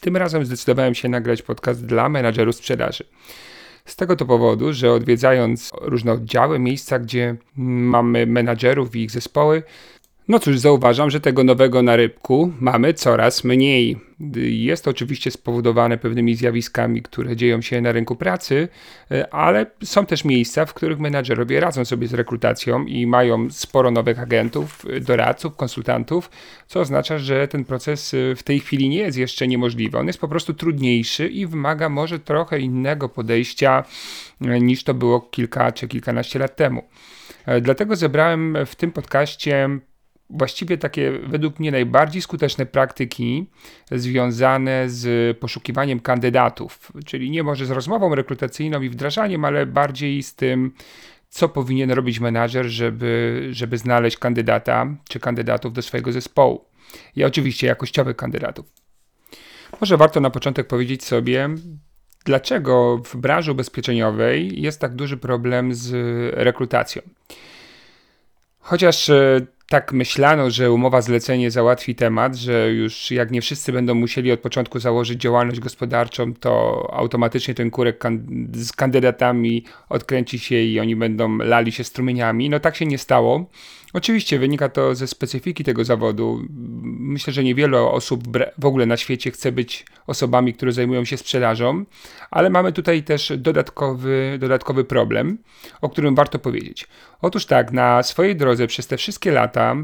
Tym razem zdecydowałem się nagrać podcast dla menadżerów sprzedaży. Z tego to powodu, że odwiedzając różne oddziały, miejsca, gdzie mamy menadżerów i ich zespoły, no cóż, zauważam, że tego nowego na rybku mamy coraz mniej. Jest oczywiście spowodowane pewnymi zjawiskami, które dzieją się na rynku pracy, ale są też miejsca, w których menadżerowie radzą sobie z rekrutacją i mają sporo nowych agentów, doradców, konsultantów, co oznacza, że ten proces w tej chwili nie jest jeszcze niemożliwy. On jest po prostu trudniejszy i wymaga może trochę innego podejścia niż to było kilka czy kilkanaście lat temu. Dlatego zebrałem w tym podcaście właściwie takie według mnie najbardziej skuteczne praktyki związane z poszukiwaniem kandydatów, czyli nie może z rozmową rekrutacyjną i wdrażaniem, ale bardziej z tym, co powinien robić menadżer, żeby, żeby znaleźć kandydata czy kandydatów do swojego zespołu. I oczywiście jakościowych kandydatów. Może warto na początek powiedzieć sobie, dlaczego w branży ubezpieczeniowej jest tak duży problem z rekrutacją. Chociaż e, tak myślano, że umowa zlecenie załatwi temat, że już jak nie wszyscy będą musieli od początku założyć działalność gospodarczą, to automatycznie ten kurek kan z kandydatami odkręci się i oni będą lali się strumieniami. No tak się nie stało. Oczywiście wynika to ze specyfiki tego zawodu. Myślę, że niewiele osób w ogóle na świecie chce być osobami, które zajmują się sprzedażą, ale mamy tutaj też dodatkowy, dodatkowy problem, o którym warto powiedzieć. Otóż tak, na swojej drodze przez te wszystkie lata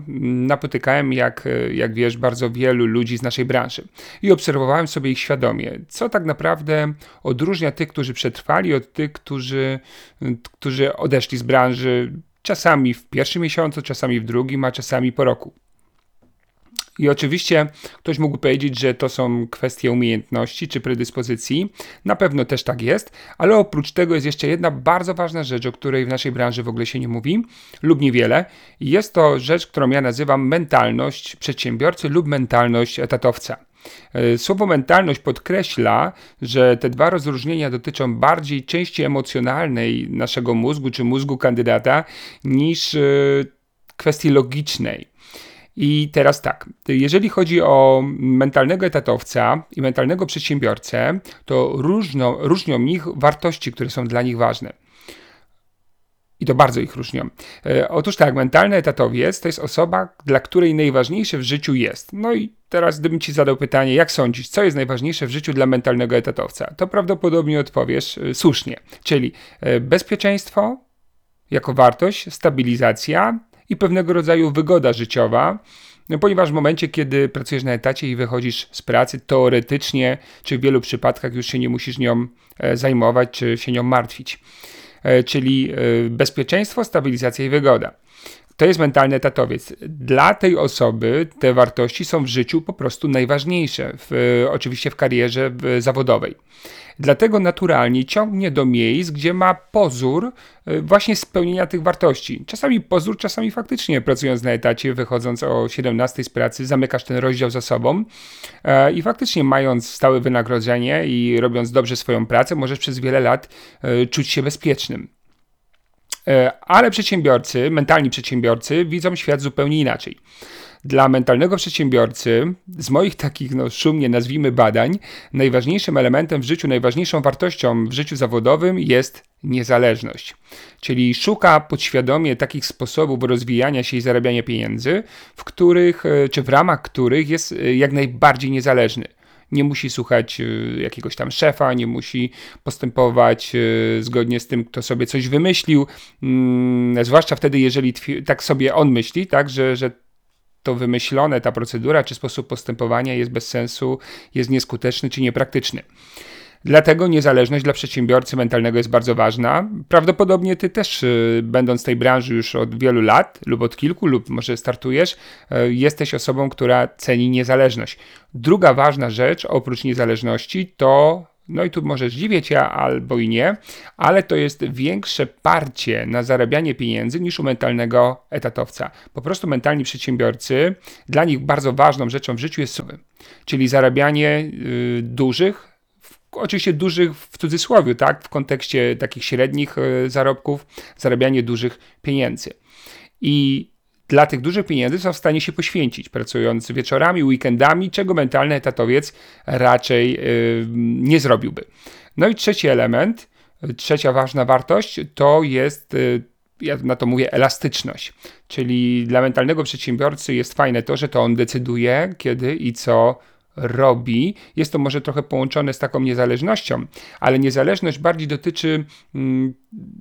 napotykałem, jak, jak wiesz, bardzo wielu ludzi z naszej branży i obserwowałem sobie ich świadomie, co tak naprawdę odróżnia tych, którzy przetrwali, od tych, którzy, którzy odeszli z branży czasami w pierwszym miesiącu, czasami w drugim, a czasami po roku. I oczywiście ktoś mógł powiedzieć, że to są kwestie umiejętności czy predyspozycji. Na pewno też tak jest, ale oprócz tego jest jeszcze jedna bardzo ważna rzecz, o której w naszej branży w ogóle się nie mówi lub niewiele. Jest to rzecz, którą ja nazywam mentalność przedsiębiorcy lub mentalność etatowca. E, słowo mentalność podkreśla, że te dwa rozróżnienia dotyczą bardziej części emocjonalnej naszego mózgu czy mózgu kandydata niż e, kwestii logicznej. I teraz tak, jeżeli chodzi o mentalnego etatowca i mentalnego przedsiębiorcę, to różno, różnią ich wartości, które są dla nich ważne. I to bardzo ich różnią. E, otóż tak, mentalny etatowiec to jest osoba, dla której najważniejsze w życiu jest. No i teraz, gdybym ci zadał pytanie, jak sądzisz, co jest najważniejsze w życiu dla mentalnego etatowca, to prawdopodobnie odpowiesz e, słusznie, czyli e, bezpieczeństwo jako wartość, stabilizacja i pewnego rodzaju wygoda życiowa. No, ponieważ w momencie, kiedy pracujesz na etacie i wychodzisz z pracy, teoretycznie, czy w wielu przypadkach już się nie musisz nią zajmować, czy się nią martwić. E, czyli e, bezpieczeństwo, stabilizacja i wygoda. To jest mentalny etatowiec. Dla tej osoby te wartości są w życiu po prostu najważniejsze, w, oczywiście w karierze zawodowej. Dlatego naturalnie ciągnie do miejsc, gdzie ma pozór e, właśnie spełnienia tych wartości. Czasami pozór, czasami faktycznie pracując na etacie, wychodząc o 17 z pracy, zamykasz ten rozdział za sobą e, i faktycznie mając stałe wynagrodzenie i robiąc dobrze swoją pracę, możesz przez wiele lat e, czuć się bezpiecznym. Ale przedsiębiorcy, mentalni przedsiębiorcy widzą świat zupełnie inaczej. Dla mentalnego przedsiębiorcy, z moich takich no, szumnie nazwijmy badań, najważniejszym elementem w życiu, najważniejszą wartością w życiu zawodowym jest niezależność. Czyli szuka podświadomie takich sposobów rozwijania się i zarabiania pieniędzy, w których, e, czy w ramach których jest e, jak najbardziej niezależny nie musi słuchać e, jakiegoś tam szefa, nie musi postępować zgodnie z tym, kto sobie coś wymyślił, mm, zwłaszcza wtedy, jeżeli tak sobie on myśli, tak, że, że to wymyślone, ta procedura czy sposób postępowania jest bez sensu, jest nieskuteczny czy niepraktyczny. Dlatego niezależność dla przedsiębiorcy mentalnego jest bardzo ważna. Prawdopodobnie ty też, y, będąc w tej branży już od wielu lat, lub od kilku, lub może startujesz, y, jesteś osobą, która ceni niezależność. Druga ważna rzecz oprócz niezależności to no i tu może zdziwię cię albo i nie, ale to jest większe parcie na zarabianie pieniędzy niż u mentalnego etatowca. Po prostu mentalni przedsiębiorcy, dla nich bardzo ważną rzeczą w życiu jest sumy, czyli zarabianie y, dużych, oczywiście dużych w cudzysłowie, tak, w kontekście takich średnich y, zarobków, zarabianie dużych pieniędzy. I dla tych dużych pieniędzy są w stanie się poświęcić, pracując wieczorami, weekendami, czego mentalny etatowiec raczej yy, nie zrobiłby. No i trzeci element, trzecia ważna wartość to jest. Yy, ja na to mówię elastyczność. Czyli dla mentalnego przedsiębiorcy jest fajne to, że to on decyduje, kiedy i co robi. Jest to może trochę połączone z taką niezależnością, ale niezależność bardziej dotyczy mm,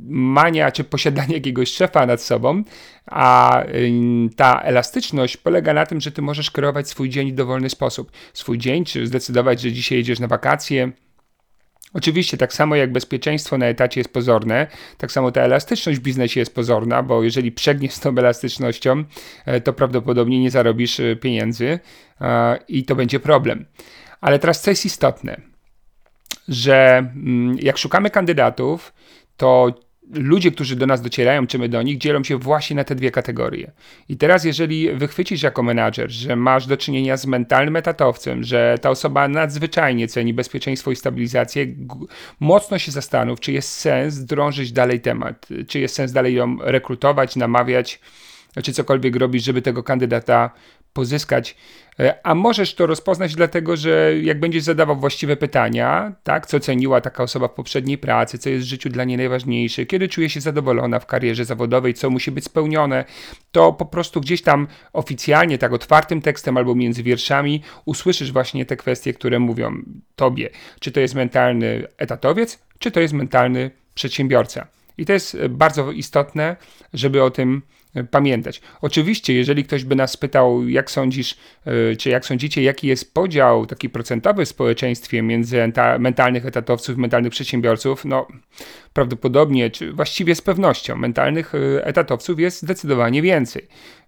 mania czy posiadania jakiegoś szefa nad sobą, a ta elastyczność polega na tym, że ty możesz kreować swój dzień w dowolny sposób. Swój dzień, czy zdecydować, że dzisiaj jedziesz na wakacje, Oczywiście, tak samo jak bezpieczeństwo na etacie jest pozorne, tak samo ta elastyczność w biznesie jest pozorna, bo jeżeli przegniesz tą elastycznością, e, to prawdopodobnie nie zarobisz e, pieniędzy i to będzie problem. Ale teraz co jest istotne, że mm, jak szukamy kandydatów, to ludzie, którzy do nas docierają, czy my do nich, dzielą się właśnie na te dwie kategorie. I teraz, jeżeli wychwycisz jako menadżer, że masz do czynienia z mentalnym etatowcem, że ta osoba nadzwyczajnie ceni bezpieczeństwo i stabilizację, mocno się zastanów, czy jest sens drążyć dalej temat, czy jest sens dalej ją rekrutować, namawiać, czy cokolwiek robić, żeby tego kandydata pozyskać. E, a możesz to rozpoznać dlatego, że jak będziesz zadawał właściwe pytania, tak, co ceniła taka osoba w poprzedniej pracy, co jest w życiu dla niej najważniejsze, kiedy czuje się zadowolona w karierze zawodowej, co musi być spełnione, to po prostu gdzieś tam oficjalnie, tak otwartym tekstem albo między wierszami usłyszysz właśnie te kwestie, które mówią tobie, czy to jest mentalny etatowiec, czy to jest mentalny przedsiębiorca. I to jest bardzo istotne, żeby o tym pamiętać. Oczywiście, jeżeli ktoś by nas pytał, jak sądzisz, e, czy jak sądzicie, jaki jest podział taki procentowy w społeczeństwie między mentalnych etatowców mentalnych przedsiębiorców, no prawdopodobnie, czy właściwie z pewnością, mentalnych e, etatowców jest zdecydowanie więcej.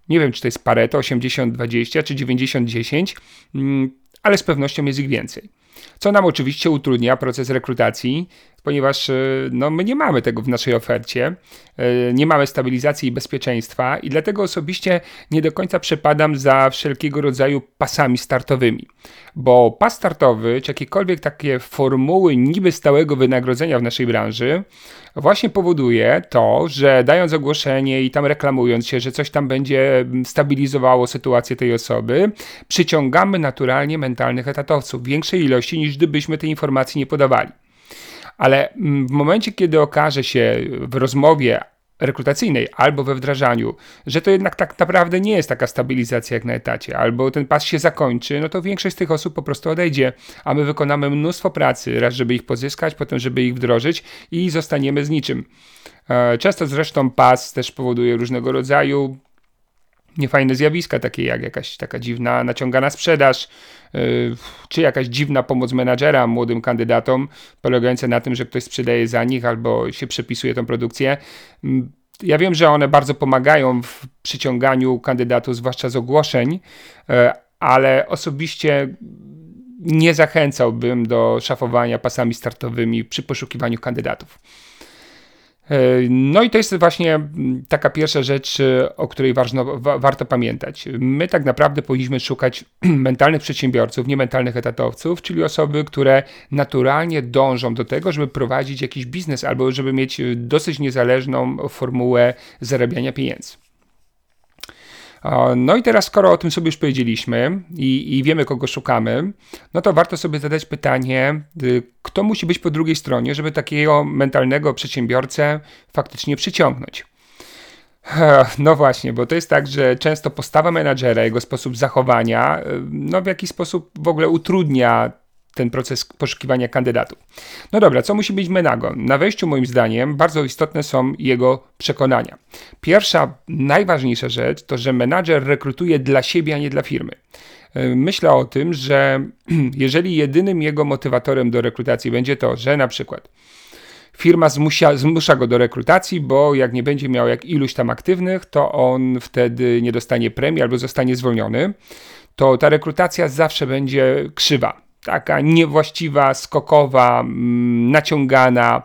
Nie wiem, czy to jest Pareto 80-20 czy 90-10, mm, ale z pewnością jest ich więcej. Co nam oczywiście utrudnia proces rekrutacji, ponieważ e, no, my nie mamy tego w naszej ofercie, e, nie mamy stabilizacji i bezpieczeństwa i dlatego osobiście nie do końca przepadam za wszelkiego rodzaju pasami startowymi. Bo pas startowy, czy jakiekolwiek takie formuły niby stałego wynagrodzenia w naszej branży, właśnie powoduje to, że dając ogłoszenie i tam reklamując się, że coś tam będzie stabilizowało sytuację tej osoby, przyciągamy naturalnie mentalnych etatowców w większej ilości niż gdybyśmy tej informacji nie podawali. Ale mm, w momencie, kiedy okaże się w rozmowie rekrutacyjnej albo we wdrażaniu, że to jednak tak naprawdę nie jest taka stabilizacja jak na etacie, albo ten pas się zakończy, no to większość z tych osób po prostu odejdzie, a my wykonamy mnóstwo pracy, raz żeby ich pozyskać, potem żeby ich wdrożyć i zostaniemy z niczym. E, często zresztą pas też powoduje różnego rodzaju niefajne zjawiska, takie jak jakaś taka dziwna naciągana sprzedaż, czy jakaś dziwna pomoc menadżera młodym kandydatom, polegająca na tym, że ktoś sprzedaje za nich albo się przepisuje tą produkcję. Mm, ja wiem, że one bardzo pomagają w przyciąganiu kandydatów, zwłaszcza z ogłoszeń, yy, ale osobiście nie zachęcałbym do szafowania pasami startowymi przy poszukiwaniu kandydatów. E, no i to jest właśnie taka pierwsza rzecz, e, o której ważno, wa, warto pamiętać. My tak naprawdę powinniśmy szukać mentalnych przedsiębiorców, nie mentalnych etatowców, czyli osoby, które naturalnie dążą do tego, żeby prowadzić jakiś biznes albo żeby mieć dosyć niezależną formułę zarabiania pieniędzy. No i teraz, skoro o tym sobie już powiedzieliśmy i, i, wiemy, kogo szukamy, no to warto sobie zadać pytanie, y, kto musi być po drugiej stronie, żeby takiego mentalnego przedsiębiorcę faktycznie przyciągnąć. No właśnie, bo to jest tak, że często postawa menadżera, jego sposób zachowania, y, no w jakiś sposób w ogóle utrudnia ten proces poszukiwania kandydatów. No dobra, co musi być Menago? Na wejściu moim zdaniem bardzo istotne są jego przekonania. Pierwsza, najważniejsza rzecz to, że menadżer rekrutuje dla siebie, a nie dla firmy. myślę o tym, że jeżeli jedynym jego motywatorem do rekrutacji będzie to, że na przykład firma zmusia, zmusza go do rekrutacji, bo jak nie będzie miał jak iluś tam aktywnych, to on wtedy nie dostanie premii albo zostanie zwolniony, to ta rekrutacja zawsze będzie krzywa. Taka niewłaściwa, skokowa, mm, naciągana.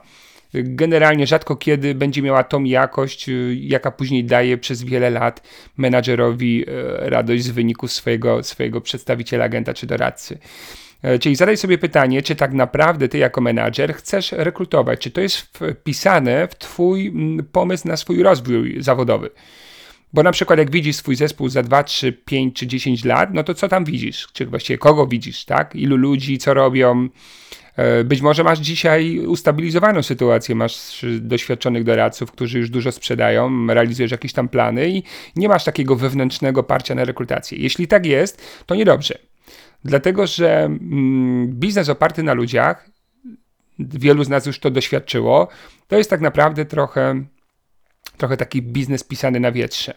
Generalnie rzadko kiedy będzie miała tą jakość, y, jaka później daje przez wiele lat menadżerowi y, radość z wyniku swojego, swojego przedstawiciela, agenta czy doradcy. E, czyli zadaj sobie pytanie, czy tak naprawdę ty jako menadżer chcesz rekrutować, czy to jest wpisane w twój mm, pomysł na swój rozwój zawodowy. Bo na przykład jak widzisz swój zespół za 2, 3, 5 czy 10 lat, no to co tam widzisz? Czy właściwie kogo widzisz, tak? Ilu ludzi, co robią? E, być może masz dzisiaj ustabilizowaną sytuację, masz doświadczonych doradców, którzy już dużo sprzedają, realizujesz jakieś tam plany i nie masz takiego wewnętrznego parcia na rekrutację. Jeśli tak jest, to niedobrze. Dlatego, że mm, biznes oparty na ludziach, wielu z nas już to doświadczyło, to jest tak naprawdę trochę, trochę taki biznes pisany na wietrze.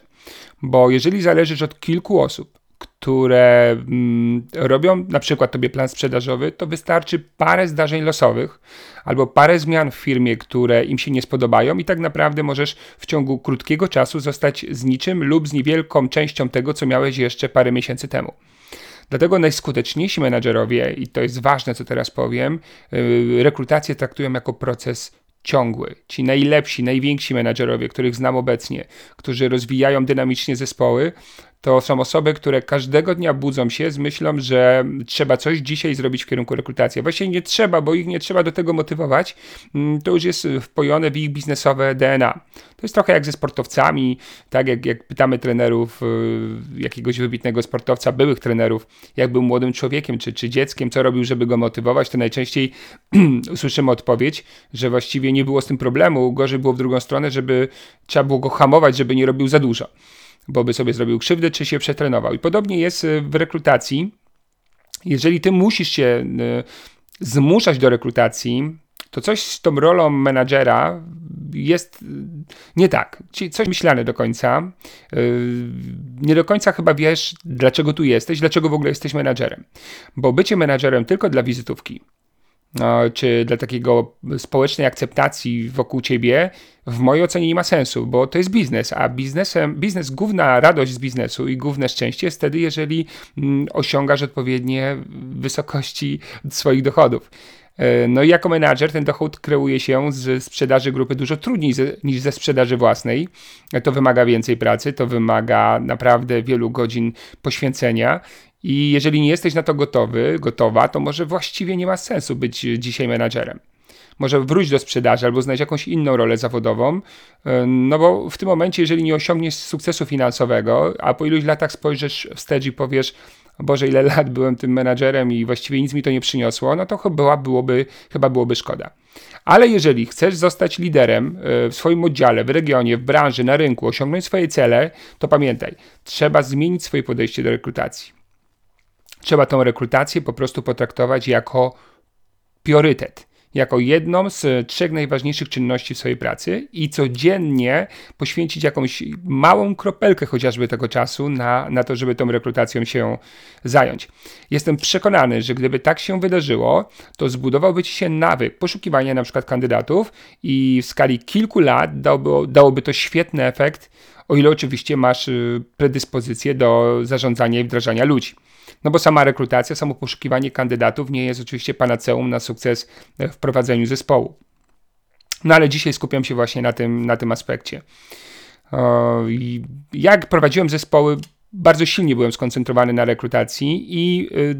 Bo jeżeli zależysz od kilku osób, które mm, robią na przykład tobie plan sprzedażowy, to wystarczy parę zdarzeń losowych albo parę zmian w firmie, które im się nie spodobają i tak naprawdę możesz w ciągu krótkiego czasu zostać z niczym lub z niewielką częścią tego, co miałeś jeszcze parę miesięcy temu. Dlatego najskuteczniejsi menadżerowie, i to jest ważne, co teraz powiem, y, rekrutację traktują jako proces ciągły. Ci najlepsi, najwięksi menadżerowie, których znam obecnie, którzy rozwijają dynamicznie zespoły, to są osoby, które każdego dnia budzą się z myślą, że trzeba coś dzisiaj zrobić w kierunku rekrutacji. Właściwie nie trzeba, bo ich nie trzeba do tego motywować. Mm, to już jest wpojone w ich biznesowe DNA. To jest trochę jak ze sportowcami, tak jak, jak pytamy trenerów, y, jakiegoś wybitnego sportowca, byłych trenerów, jak był młodym człowiekiem czy, czy dzieckiem, co robił, żeby go motywować, to najczęściej usłyszymy odpowiedź, że właściwie nie było z tym problemu. Gorzej było w drugą stronę, żeby trzeba było go hamować, żeby nie robił za dużo bo by sobie zrobił krzywdę, czy się przetrenował. I podobnie jest y, w rekrutacji. Jeżeli ty musisz się y, zmuszać do rekrutacji, to coś z tą rolą menadżera jest y, nie tak. Coś myślane do końca. Nie do końca chyba wiesz, dlaczego tu jesteś, dlaczego w ogóle jesteś menadżerem. Bo bycie menadżerem tylko dla wizytówki, czy dla takiego społecznej akceptacji wokół ciebie, w mojej ocenie nie ma sensu, bo to jest biznes, a biznesem, biznes, główna radość z biznesu i główne szczęście jest wtedy, jeżeli mm, osiągasz odpowiednie wysokości swoich dochodów. E, no i jako menadżer ten dochód kreuje się z sprzedaży grupy dużo trudniej niż ze sprzedaży własnej. To wymaga więcej pracy, to wymaga naprawdę wielu godzin poświęcenia i jeżeli nie jesteś na to gotowy, gotowa, to może właściwie nie ma sensu być dzisiaj menadżerem. Może wróć do sprzedaży albo znaleźć jakąś inną rolę zawodową, e, no bo w tym momencie, jeżeli nie osiągniesz sukcesu finansowego, a po iluś latach spojrzysz wstecz i powiesz, Boże, ile lat byłem tym menadżerem i właściwie nic mi to nie przyniosło, no to chyba byłoby, chyba byłoby szkoda. Ale jeżeli chcesz zostać liderem e, w swoim oddziale, w regionie, w branży, na rynku, osiągnąć swoje cele, to pamiętaj, trzeba zmienić swoje podejście do rekrutacji. Trzeba tą rekrutację po prostu potraktować jako priorytet jako jedną z trzech najważniejszych czynności w swojej pracy i codziennie poświęcić jakąś małą kropelkę chociażby tego czasu na, na to, żeby tą rekrutacją się zająć. Jestem przekonany, że gdyby tak się wydarzyło, to zbudowałby ci się nawyk poszukiwania na przykład kandydatów i w skali kilku lat dałoby, dałoby to świetny efekt, o ile oczywiście masz y, predyspozycję do zarządzania i wdrażania ludzi. No bo sama rekrutacja, samo poszukiwanie kandydatów nie jest oczywiście panaceum na sukces w prowadzeniu zespołu. No ale dzisiaj skupiam się właśnie na tym, na tym aspekcie. Jak prowadziłem zespoły, bardzo silnie byłem skoncentrowany na rekrutacji i y,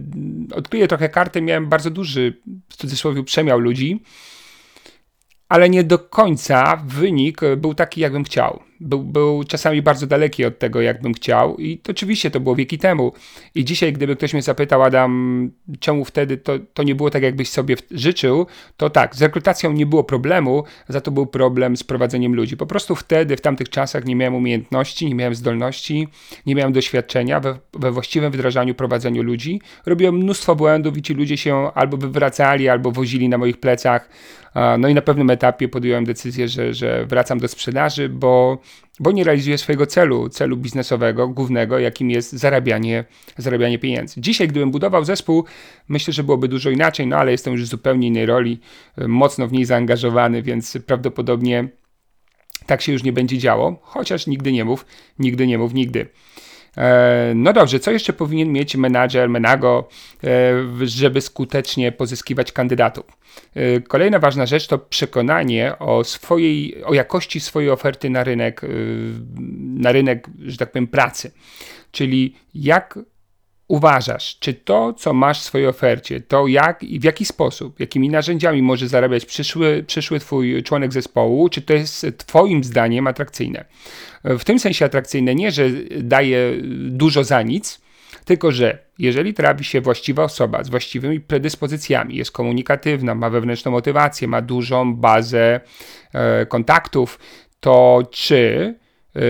odkryję trochę kartę, miałem bardzo duży, w cudzysłowie, przemiał ludzi ale nie do końca wynik był taki, jakbym chciał. Był, był czasami bardzo daleki od tego, jakbym chciał, i to oczywiście to było wieki temu. I dzisiaj, gdyby ktoś mnie zapytał, Adam, czemu wtedy to, to nie było tak, jakbyś sobie życzył, to tak, z rekrutacją nie było problemu, za to był problem z prowadzeniem ludzi. Po prostu wtedy, w tamtych czasach, nie miałem umiejętności, nie miałem zdolności, nie miałem doświadczenia we, we właściwym wdrażaniu, prowadzeniu ludzi. Robiłem mnóstwo błędów i ci ludzie się albo wywracali, albo wozili na moich plecach no i na pewnym etapie podjąłem decyzję, że, że wracam do sprzedaży, bo bo nie realizuje swojego celu, celu biznesowego, głównego, jakim jest zarabianie, zarabianie pieniędzy. Dzisiaj, gdybym budował zespół, myślę, że byłoby dużo inaczej, no ale jestem już w zupełnie innej roli, mocno w niej zaangażowany, więc prawdopodobnie tak się już nie będzie działo, chociaż nigdy nie mów, nigdy nie mów, nigdy. E, no dobrze, co jeszcze powinien mieć menadżer, menago, e, żeby skutecznie pozyskiwać kandydatów? E, kolejna ważna rzecz to przekonanie o swojej, o jakości swojej oferty na rynek, na rynek, że tak powiem, pracy. Czyli jak uważasz, czy to, co masz w swojej ofercie, to jak i w jaki sposób, jakimi narzędziami może zarabiać przyszły, przyszły twój członek zespołu, czy to jest twoim zdaniem atrakcyjne? W tym sensie atrakcyjne nie, że daje dużo za nic, tylko że jeżeli trafi się właściwa osoba z właściwymi predyspozycjami, jest komunikatywna, ma wewnętrzną motywację, ma dużą bazę e, kontaktów, to czy e,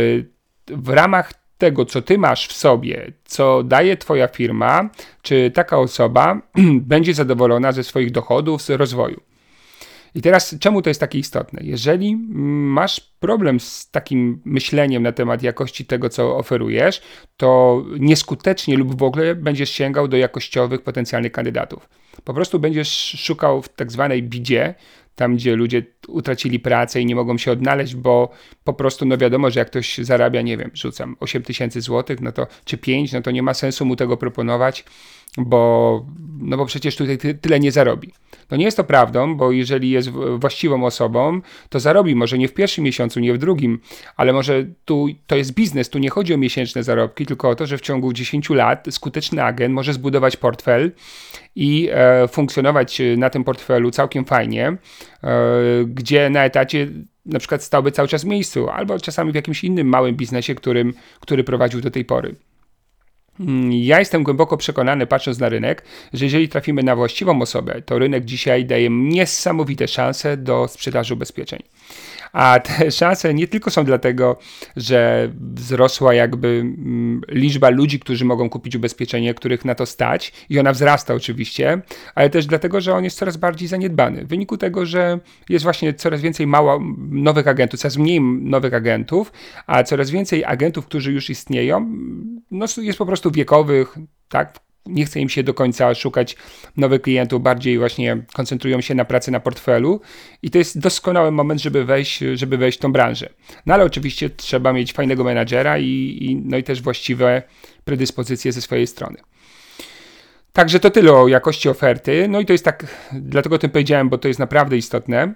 w ramach tego, co ty masz w sobie, co daje twoja firma, czy taka osoba będzie zadowolona ze swoich dochodów, z rozwoju. I teraz, czemu to jest takie istotne? Jeżeli masz problem z takim myśleniem na temat jakości tego, co oferujesz, to nieskutecznie lub w ogóle będziesz sięgał do jakościowych potencjalnych kandydatów. Po prostu będziesz szukał w tak zwanej bidzie, tam gdzie ludzie utracili pracę i nie mogą się odnaleźć, bo po prostu, no wiadomo, że jak ktoś zarabia, nie wiem, rzucam 8 tysięcy złotych, no to czy 5, no to nie ma sensu mu tego proponować, bo, no bo przecież tutaj ty, tyle nie zarobi. No nie jest to prawdą, bo jeżeli jest właściwą osobą, to zarobi może nie w pierwszym miesiącu, nie w drugim, ale może tu to jest biznes, tu nie chodzi o miesięczne zarobki, tylko o to, że w ciągu 10 lat skuteczny agent może zbudować portfel i e, funkcjonować na tym portfelu całkiem fajnie, e, gdzie na etacie na przykład stałby cały czas w miejscu, albo czasami w jakimś innym małym biznesie, którym, który prowadził do tej pory. Mm, ja jestem głęboko przekonany, patrząc na rynek, że jeżeli trafimy na właściwą osobę, to rynek dzisiaj daje niesamowite szanse do sprzedaży ubezpieczeń. A te szanse nie tylko są dlatego, że wzrosła jakby mm, liczba ludzi, którzy mogą kupić ubezpieczenie, których na to stać, i ona wzrasta oczywiście, ale też dlatego, że on jest coraz bardziej zaniedbany. W wyniku tego, że jest właśnie coraz więcej mało nowych agentów, coraz mniej nowych agentów, a coraz więcej agentów, którzy już istnieją, no jest po prostu wiekowych, tak, nie chce im się do końca szukać nowych klientów, bardziej właśnie koncentrują się na pracy na portfelu i to jest doskonały moment, żeby wejść, żeby wejść w tą branżę. No ale oczywiście trzeba mieć fajnego menadżera i, i, no i też właściwe predyspozycje ze swojej strony. Także to tyle o jakości oferty. No i to jest tak, dlatego o tym powiedziałem, bo to jest naprawdę istotne.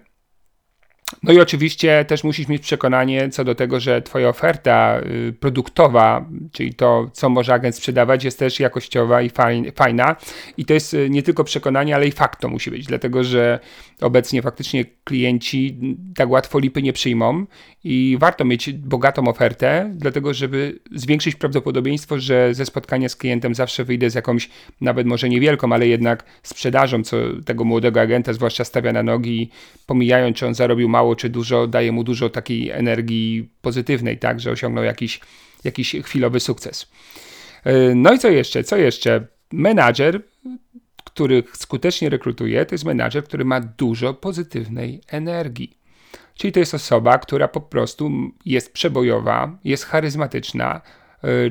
No i oczywiście też musisz mieć przekonanie co do tego, że Twoja oferta y, produktowa, czyli to, co może agent sprzedawać, jest też jakościowa i fajna. I to jest y, nie tylko przekonanie, ale i fakt to musi być, dlatego że obecnie faktycznie klienci tak łatwo lipy nie przyjmą i warto mieć bogatą ofertę, dlatego żeby zwiększyć prawdopodobieństwo, że ze spotkania z klientem zawsze wyjdę z jakąś, nawet może niewielką, ale jednak sprzedażą, co tego młodego agenta zwłaszcza stawia na nogi, pomijając, czy on zarobił mało, czy dużo, daje mu dużo takiej energii pozytywnej, tak, że osiągnął jakiś, jakiś chwilowy sukces. E, no i co jeszcze? Co jeszcze? Menadżer których skutecznie rekrutuje, to jest menadżer, który ma dużo pozytywnej energii. Czyli to jest osoba, która po prostu jest przebojowa, jest charyzmatyczna,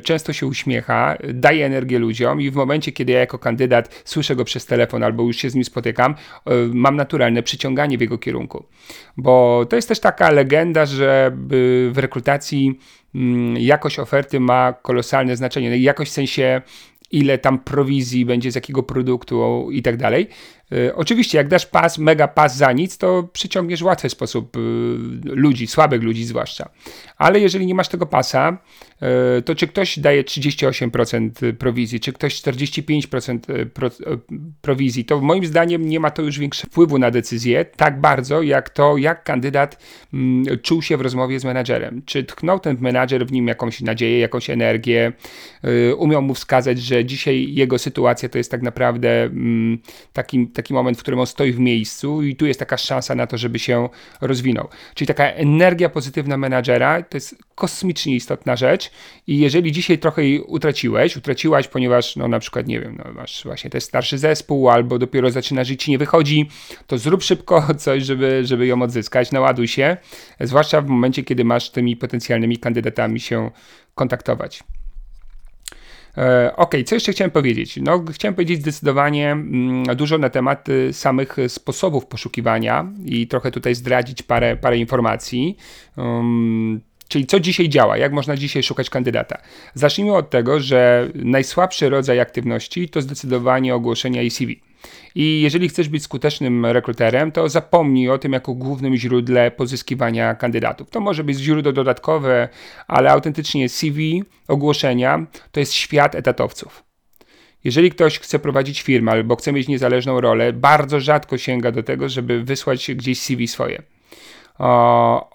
często się uśmiecha, daje energię ludziom i w momencie, kiedy ja jako kandydat słyszę go przez telefon albo już się z nim spotykam, y, mam naturalne przyciąganie w jego kierunku. Bo to jest też taka legenda, że w rekrutacji mm, jakość oferty ma kolosalne znaczenie. No jakość w sensie ile tam prowizji będzie z jakiego produktu i tak dalej. Y, oczywiście, jak dasz pas, mega pas za nic, to przyciągniesz w łatwy sposób y, ludzi, słabych ludzi zwłaszcza. Ale jeżeli nie masz tego pasa, y, to czy ktoś daje 38% prowizji, czy ktoś 45% prowizji, to moim zdaniem nie ma to już większego wpływu na decyzję, tak bardzo jak to, jak kandydat mm, czuł się w rozmowie z menadżerem. Czy tknął ten menadżer w nim jakąś nadzieję, jakąś energię, umiał mu wskazać, że dzisiaj jego sytuacja to jest tak naprawdę mm, takim taki moment, w którym on stoi w miejscu i tu jest taka szansa na to, żeby się rozwinął. Czyli taka energia pozytywna menadżera to jest kosmicznie istotna rzecz i jeżeli dzisiaj trochę jej utraciłeś, utraciłaś, ponieważ no na przykład, nie wiem, no masz właśnie ten starszy zespół albo dopiero zaczyna żyć i nie wychodzi, to zrób szybko coś, żeby, żeby ją odzyskać, naładuj się, zwłaszcza w momencie, kiedy masz tymi potencjalnymi kandydatami się kontaktować. E, ok, co jeszcze chciałem powiedzieć? No, chciałem powiedzieć zdecydowanie mm, dużo na temat samych sposobów poszukiwania i trochę tutaj zdradzić parę, parę informacji. Um, Czyli co dzisiaj działa, jak można dzisiaj szukać kandydata? Zacznijmy od tego, że najsłabszy rodzaj aktywności to zdecydowanie ogłoszenia i CV. I jeżeli chcesz być skutecznym rekruterem, to zapomnij o tym jako głównym źródle pozyskiwania kandydatów. To może być źródło dodatkowe, ale autentycznie CV, ogłoszenia to jest świat etatowców. Jeżeli ktoś chce prowadzić firmę albo chce mieć niezależną rolę, bardzo rzadko sięga do tego, żeby wysłać gdzieś CV swoje.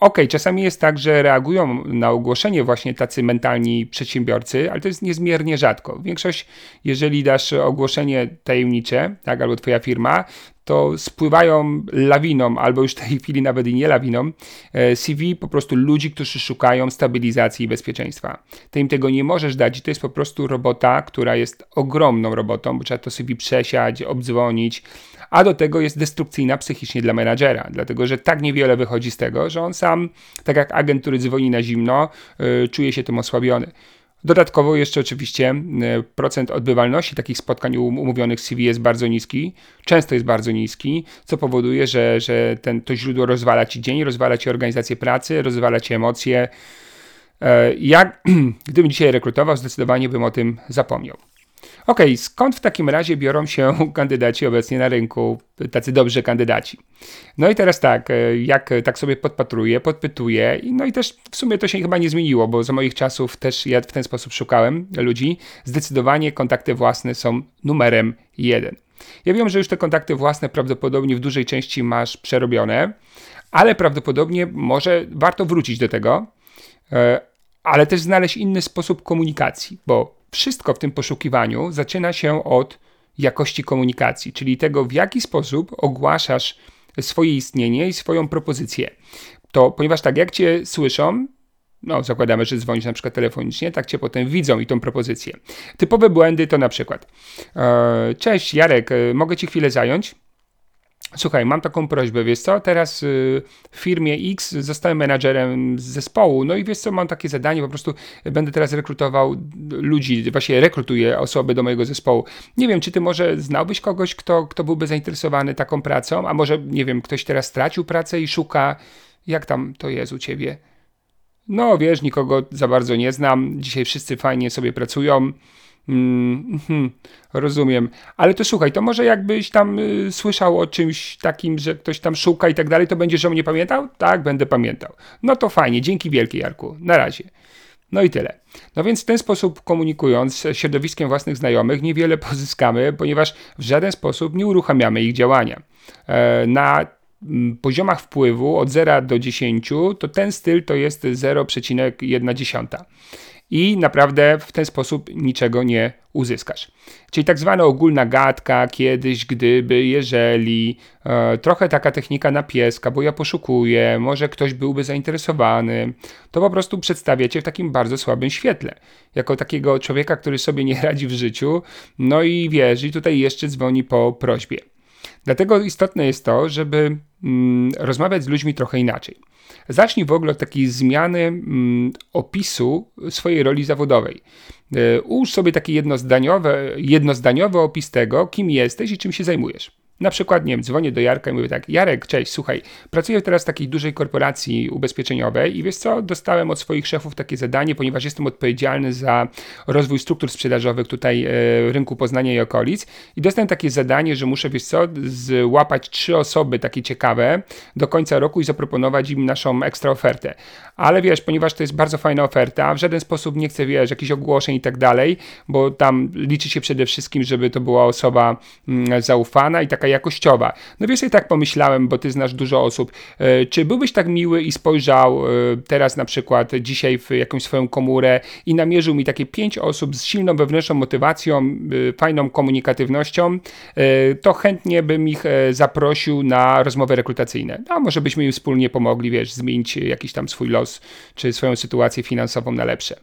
Ok, czasami jest tak, że reagują na ogłoszenie właśnie tacy mentalni przedsiębiorcy, ale to jest niezmiernie rzadko. Większość, jeżeli dasz ogłoszenie tajemnicze, tak, albo twoja firma, to spływają lawiną, albo już w tej chwili nawet i nie lawiną, e, CV po prostu ludzi, którzy szukają stabilizacji i bezpieczeństwa. Ty im tego nie możesz dać i to jest po prostu robota, która jest ogromną robotą, bo trzeba to CV przesiać, obdzwonić, a do tego jest destrukcyjna psychicznie dla menadżera, dlatego że tak niewiele wychodzi z tego, że on sam, tak jak agent, który dzwoni na zimno, yy, czuje się tym osłabiony. Dodatkowo jeszcze oczywiście y, procent odbywalności takich spotkań umówionych CV jest bardzo niski, często jest bardzo niski, co powoduje, że, że ten, to źródło rozwala ci dzień, rozwala ci organizację pracy, rozwala ci emocje. E, ja, gdybym dzisiaj rekrutował, zdecydowanie bym o tym zapomniał. Ok, skąd w takim razie biorą się kandydaci obecnie na rynku, tacy dobrzy kandydaci? No i teraz tak, e, jak tak sobie podpatruję, podpytuję, no i też w sumie to się chyba nie zmieniło, bo za moich czasów też ja w ten sposób szukałem ludzi. Zdecydowanie kontakty własne są numerem jeden. Ja wiem, że już te kontakty własne prawdopodobnie w dużej części masz przerobione, ale prawdopodobnie może warto wrócić do tego, e, ale też znaleźć inny sposób komunikacji, bo wszystko w tym poszukiwaniu zaczyna się od jakości komunikacji, czyli tego, w jaki sposób ogłaszasz swoje istnienie i swoją propozycję. To ponieważ tak jak cię słyszą, no zakładamy, że dzwonisz na przykład telefonicznie, tak cię potem widzą i tą propozycję. Typowe błędy to na przykład e, cześć Jarek, e, mogę ci chwilę zająć? Słuchaj, mam taką prośbę, wiesz co, teraz y, w firmie X zostałem menadżerem zespołu, no i wiesz co, mam takie zadanie, po prostu będę teraz rekrutował ludzi, właśnie rekrutuję osoby do mojego zespołu. Nie wiem, czy ty może znałbyś kogoś, kto, kto byłby zainteresowany taką pracą, a może, nie wiem, ktoś teraz stracił pracę i szuka, jak tam to jest u ciebie? No wiesz, nikogo za bardzo nie znam, dzisiaj wszyscy fajnie sobie pracują, Mm, mm, rozumiem. Ale to słuchaj, to może jakbyś tam y, słyszał o czymś takim, że ktoś tam szuka i tak dalej, to będziesz o mnie pamiętał? Tak, będę pamiętał. No to fajnie, dzięki wielkie Jarku. Na razie. No i tyle. No więc w ten sposób komunikując środowiskiem własnych znajomych niewiele pozyskamy, ponieważ w żaden sposób nie uruchamiamy ich działania. E, na mm, poziomach wpływu od 0 do 10 to ten styl to jest 0,1 i naprawdę w ten sposób niczego nie uzyskasz. Czyli tak zwana ogólna gadka, kiedyś, gdyby, jeżeli, e, trochę taka technika na pieska, bo ja poszukuję, może ktoś byłby zainteresowany, to po prostu przedstawiacie w takim bardzo słabym świetle. Jako takiego człowieka, który sobie nie radzi w życiu, no i wiesz, i tutaj jeszcze dzwoni po prośbie. Dlatego istotne jest to, żeby mm, rozmawiać z ludźmi trochę inaczej. Zacznij w ogóle od takiej zmiany mm, opisu swojej roli zawodowej. E, ułóż sobie taki jednozdaniowy, jednozdaniowy opis tego, kim jesteś i czym się zajmujesz. Na przykład, nie wiem, dzwonię do Jarka i mówię tak, Jarek, cześć, słuchaj, pracuję teraz w takiej dużej korporacji ubezpieczeniowej i wiesz co, dostałem od swoich szefów takie zadanie, ponieważ jestem odpowiedzialny za rozwój struktur sprzedażowych tutaj e, rynku Poznania i okolic i dostałem takie zadanie, że muszę, wiesz co, złapać trzy osoby takie ciekawe do końca roku i zaproponować im naszą ekstra ofertę. Ale wiesz, ponieważ to jest bardzo fajna oferta, w żaden sposób nie chcę, wiesz, jakichś ogłoszeń i tak dalej, bo tam liczy się przede wszystkim, żeby to była osoba mm, zaufana i taka taka jakościowa. No wiesz, i tak pomyślałem, bo ty znasz dużo osób. E, czy byłbyś tak miły i spojrzał e, teraz na przykład dzisiaj w jakąś swoją komórę i namierzył mi takie pięć osób z silną wewnętrzną motywacją, e, fajną komunikatywnością, to chętnie bym ich zaprosił na rozmowy rekrutacyjne. A może byśmy im wspólnie pomogli, wiesz, zmienić jakiś tam swój los, czy swoją sytuację finansową na lepsze.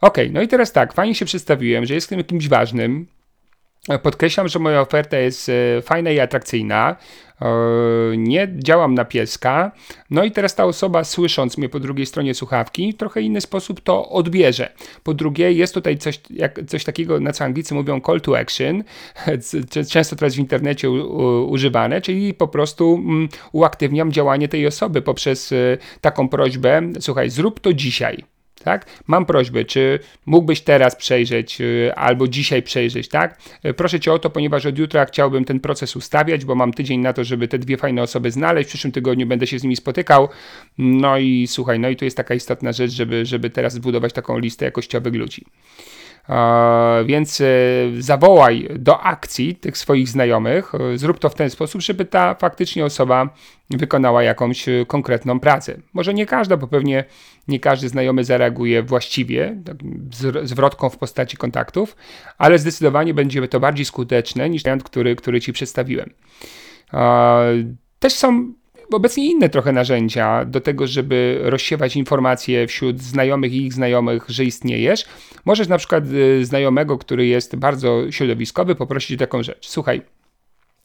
Ok, no i teraz tak, fajnie się przedstawiłem, że jestem kimś ważnym. Podkreślam, że moja oferta jest e, fajna i atrakcyjna. E, nie działam na pieska. No i teraz ta osoba, słysząc mnie po drugiej stronie słuchawki, w trochę inny sposób to odbierze. Po drugie, jest tutaj coś, jak, coś takiego, na co Anglicy mówią call to action, często teraz w internecie u, u, używane, czyli po prostu um, uaktywniam działanie tej osoby poprzez y, taką prośbę: słuchaj, zrób to dzisiaj. Tak? Mam prośbę, czy mógłbyś teraz przejrzeć, y, albo dzisiaj przejrzeć, tak? Y, proszę cię o to, ponieważ od jutra chciałbym ten proces ustawiać, bo mam tydzień na to, żeby te dwie fajne osoby znaleźć. W przyszłym tygodniu będę się z nimi spotykał. No i słuchaj, no i tu jest taka istotna rzecz, żeby, żeby teraz zbudować taką listę jakościowych ludzi. Więc e, zawołaj do akcji tych swoich znajomych, e, zrób to w ten sposób, żeby ta faktycznie osoba wykonała jakąś e, konkretną pracę. Może nie każda, bo pewnie nie każdy znajomy zareaguje właściwie, tak, zwrotką w postaci kontaktów, ale zdecydowanie będzie to bardziej skuteczne niż ten, który, który Ci przedstawiłem. Też są obecnie inne trochę narzędzia do tego, żeby rozsiewać informacje wśród znajomych i ich znajomych, że istniejesz. Możesz na przykład y, znajomego, który jest bardzo środowiskowy, poprosić o taką rzecz. Słuchaj,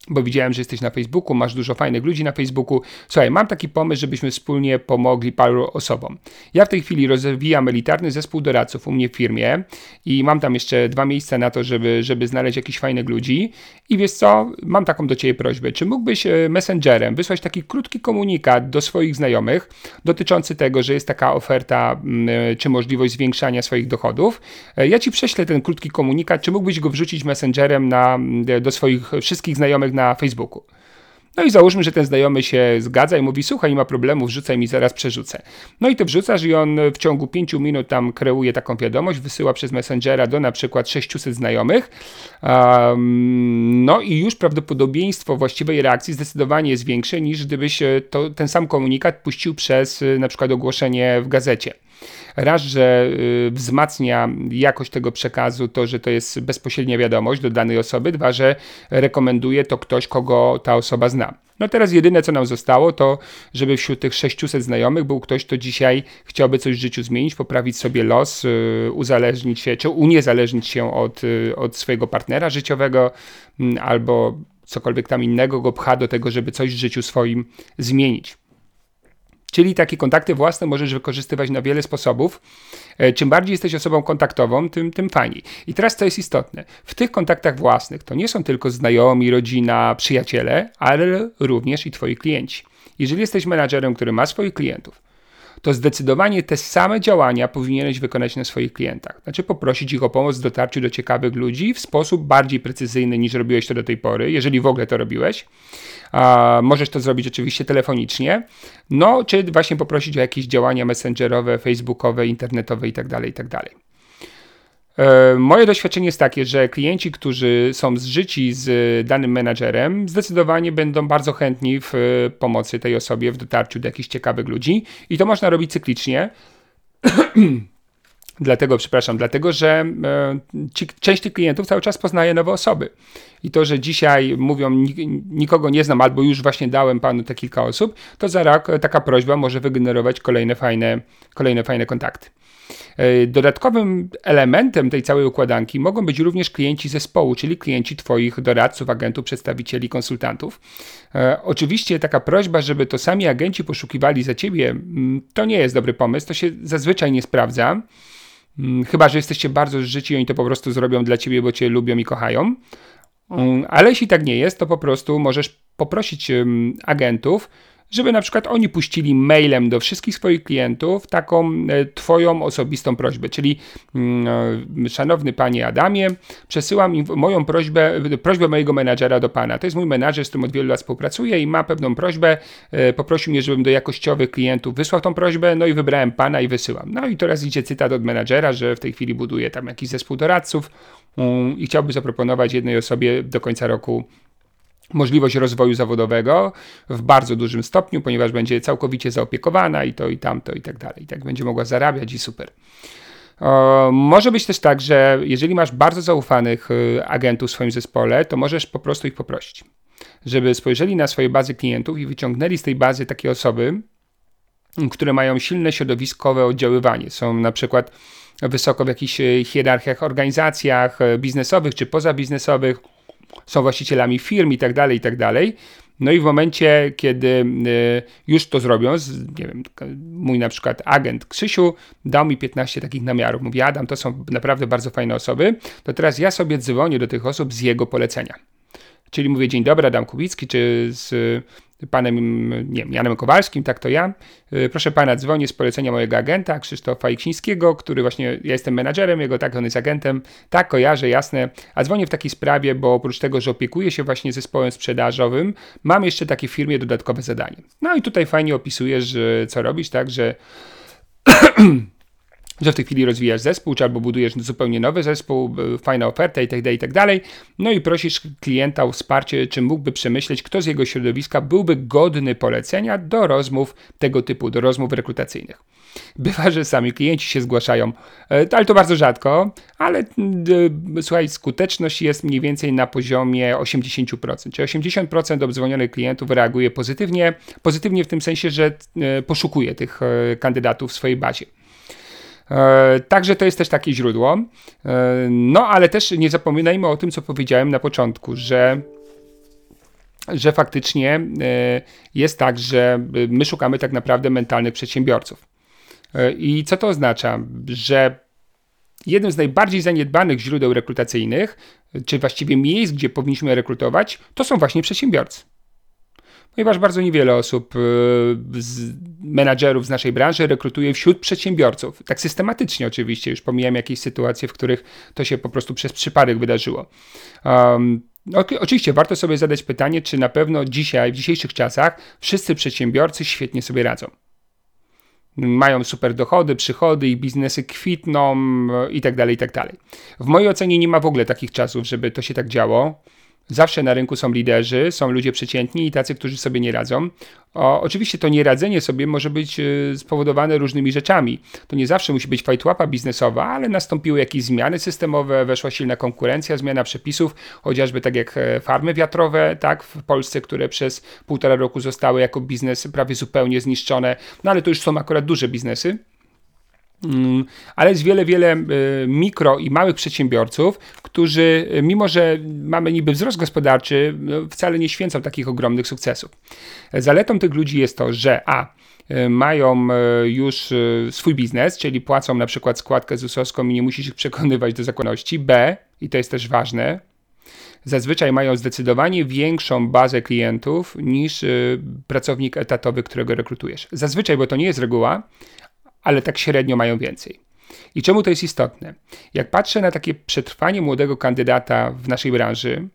bo widziałem, że jesteś na Facebooku, masz dużo fajnych ludzi na Facebooku. Słuchaj, mam taki pomysł, żebyśmy wspólnie pomogli paru osobom. Ja w tej chwili rozwijam elitarny zespół doradców u mnie w firmie i mam tam jeszcze dwa miejsca na to, żeby, żeby znaleźć jakichś fajnych ludzi. I wiesz co, mam taką do Ciebie prośbę. Czy mógłbyś e, messengerem wysłać taki krótki komunikat do swoich znajomych dotyczący tego, że jest taka oferta mm, e, czy możliwość zwiększania swoich dochodów? E, ja Ci prześlę ten krótki komunikat, czy mógłbyś go wrzucić messengerem na, do swoich wszystkich znajomych na Facebooku. No i załóżmy, że ten znajomy się zgadza i mówi, słuchaj, nie ma problemu, wrzucaj mi, zaraz przerzucę. No i to wrzucasz i on w ciągu 5 minut tam kreuje taką wiadomość, wysyła przez Messengera do na przykład 600 znajomych. Um, no i już prawdopodobieństwo właściwej reakcji zdecydowanie jest większe niż gdybyś e, to, ten sam komunikat puścił przez e, na przykład ogłoszenie w gazecie. Raz, że y, wzmacnia jakość tego przekazu to, że to jest bezpośrednia wiadomość do danej osoby, dwa, że rekomenduje to ktoś, kogo ta osoba zna. No teraz jedyne, co nam zostało, to żeby wśród tych 600 znajomych był ktoś, kto dzisiaj chciałby coś w życiu zmienić, poprawić sobie los, y, uzależnić się, czy uniezależnić się od, y, od swojego partnera życiowego, mm, albo cokolwiek tam innego go pcha do tego, żeby coś w życiu swoim zmienić. Czyli takie kontakty własne możesz wykorzystywać na wiele sposobów. E, czym bardziej jesteś osobą kontaktową, tym, tym fajniej. I teraz co jest istotne? W tych kontaktach własnych to nie są tylko znajomi, rodzina, przyjaciele, ale również i twoi klienci. Jeżeli jesteś menadżerem, który ma swoich klientów, to zdecydowanie te same działania powinieneś wykonać na swoich klientach. Znaczy poprosić ich o pomoc w dotarciu do ciekawych ludzi w sposób bardziej precyzyjny niż robiłeś to do tej pory, jeżeli w ogóle to robiłeś. A możesz to zrobić oczywiście telefonicznie, no czy właśnie poprosić o jakieś działania messengerowe, facebookowe, internetowe itd. Tak itd. Tak e, moje doświadczenie jest takie, że klienci, którzy są zżyci z danym menadżerem, zdecydowanie będą bardzo chętni w pomocy tej osobie w dotarciu do jakichś ciekawych ludzi i to można robić cyklicznie. Dlatego, przepraszam, dlatego, że e, ci, część tych klientów cały czas poznaje nowe osoby. I to, że dzisiaj mówią, nikogo nie znam, albo już właśnie dałem panu te kilka osób, to za rok taka prośba może wygenerować kolejne fajne, kolejne fajne kontakty. E, dodatkowym elementem tej całej układanki mogą być również klienci zespołu, czyli klienci Twoich doradców, agentów, przedstawicieli, konsultantów. E, oczywiście taka prośba, żeby to sami agenci poszukiwali za Ciebie, mm, to nie jest dobry pomysł, to się zazwyczaj nie sprawdza. Mm, chyba, że jesteście bardzo życi i oni to po prostu zrobią dla ciebie, bo cię lubią i kochają. Mm, ale jeśli tak nie jest, to po prostu możesz poprosić agentów, żeby na przykład oni puścili mailem do wszystkich swoich klientów taką e, Twoją osobistą prośbę, czyli mm, e, szanowny Panie Adamie, przesyłam moją prośbę, prośbę mojego menadżera do Pana. To jest mój menadżer, z którym od wielu lat współpracuję i ma pewną prośbę, e, poprosił mnie, żebym do jakościowych klientów wysłał tą prośbę, no i wybrałem Pana i wysyłam. No i teraz idzie cytat od menadżera, że w tej chwili buduje tam jakiś zespół doradców mm, i chciałby zaproponować jednej osobie do końca roku możliwość rozwoju zawodowego w bardzo dużym stopniu, ponieważ będzie całkowicie zaopiekowana i to i tamto i tak dalej. I tak będzie mogła zarabiać i super. może być też tak, że jeżeli masz bardzo zaufanych y, agentów w swoim zespole, to możesz po prostu ich poprosić, żeby spojrzeli na swoje bazy klientów i wyciągnęli z tej bazy takie osoby, które mają silne środowiskowe oddziaływanie. Są na przykład wysoko w jakichś y, hierarchiach, organizacjach y, biznesowych czy pozabiznesowych, są właścicielami firm i tak dalej, i tak dalej. No i w momencie, kiedy y, już to zrobią, nie wiem, mój na przykład agent Krzysiu dał mi 15 takich namiarów. Mówi, Adam, to są naprawdę bardzo fajne osoby, to teraz ja sobie dzwonię do tych osób z jego polecenia. Czyli mówię, dzień dobry, Adam Kubicki, czy z panem nie wiem, Janem Kowalskim, tak to ja. Y, proszę pana, dzwonię z polecenia mojego agenta, Krzysztofa Iksińskiego, który właśnie, ja jestem menadżerem jego, tak, on jest agentem. Tak, kojarzę, jasne. A dzwonię w takiej sprawie, bo oprócz tego, że opiekuję się właśnie zespołem sprzedażowym, mam jeszcze takie firmie dodatkowe zadanie. No i tutaj fajnie opisujesz, co robisz, tak, że że w tej chwili rozwijasz zespół, czy albo budujesz zupełnie nowy zespół, fajna oferta itd., tak itd. Tak no i prosisz klienta o wsparcie, czy mógłby przemyśleć, kto z jego środowiska byłby godny polecenia do rozmów tego typu, do rozmów rekrutacyjnych. Bywa, że sami klienci się zgłaszają, e, ale to bardzo rzadko, ale słuchaj, skuteczność jest mniej więcej na poziomie 80%, czyli 80% obdzwonionych klientów reaguje pozytywnie, pozytywnie w tym sensie, że e, poszukuje tych e, kandydatów w swojej bazie. E, także to jest też takie źródło. E, no ale też nie zapominajmy o tym, co powiedziałem na początku, że że faktycznie e, jest tak, że my szukamy tak naprawdę mentalnych przedsiębiorców. I co to oznacza? Że jednym z najbardziej zaniedbanych źródeł rekrutacyjnych, czy właściwie miejsc, gdzie powinniśmy rekrutować, to są właśnie przedsiębiorcy ponieważ bardzo niewiele osób, y, z menadżerów z naszej branży rekrutuje wśród przedsiębiorców. Tak systematycznie oczywiście, już pomijam jakieś sytuacje, w których to się po prostu przez przypadek wydarzyło. Um, Oczywiście warto sobie zadać pytanie, czy na pewno dzisiaj, w dzisiejszych czasach, wszyscy przedsiębiorcy świetnie sobie radzą. Mają super dochody, przychody i biznesy kwitną i tak dalej, i tak. W mojej ocenie nie ma w ogóle takich czasów, żeby to się tak działo. Zawsze na rynku są liderzy, są ludzie przeciętni i tacy, którzy sobie nie radzą. O, oczywiście to nieradzenie sobie może być y, spowodowane różnymi rzeczami. To nie zawsze musi być fajtłapa biznesowa, ale nastąpiły jakieś zmiany systemowe, weszła silna konkurencja, zmiana przepisów, chociażby tak jak e, farmy wiatrowe, tak, w Polsce, które przez półtora roku zostały jako biznes prawie zupełnie zniszczone. No ale to już są akurat duże biznesy. Mm, ale jest wiele, wiele e, mikro i małych przedsiębiorców, którzy, e, mimo że mamy niby wzrost gospodarczy, no, wcale nie święcą takich ogromnych sukcesów. Zaletą tych ludzi jest to, że a e, mają już swój biznes, czyli płacą na przykład składkę ZUS-owską i nie musisz ich przekonywać do zakładności. B, i to jest też ważne, zazwyczaj mają zdecydowanie większą bazę klientów niż pracownik etatowy, którego rekrutujesz. Zazwyczaj, bo to nie jest reguła, ale tak średnio mają więcej. I czemu to jest istotne? Jak patrzę na takie przetrwanie młodego kandydata w naszej branży,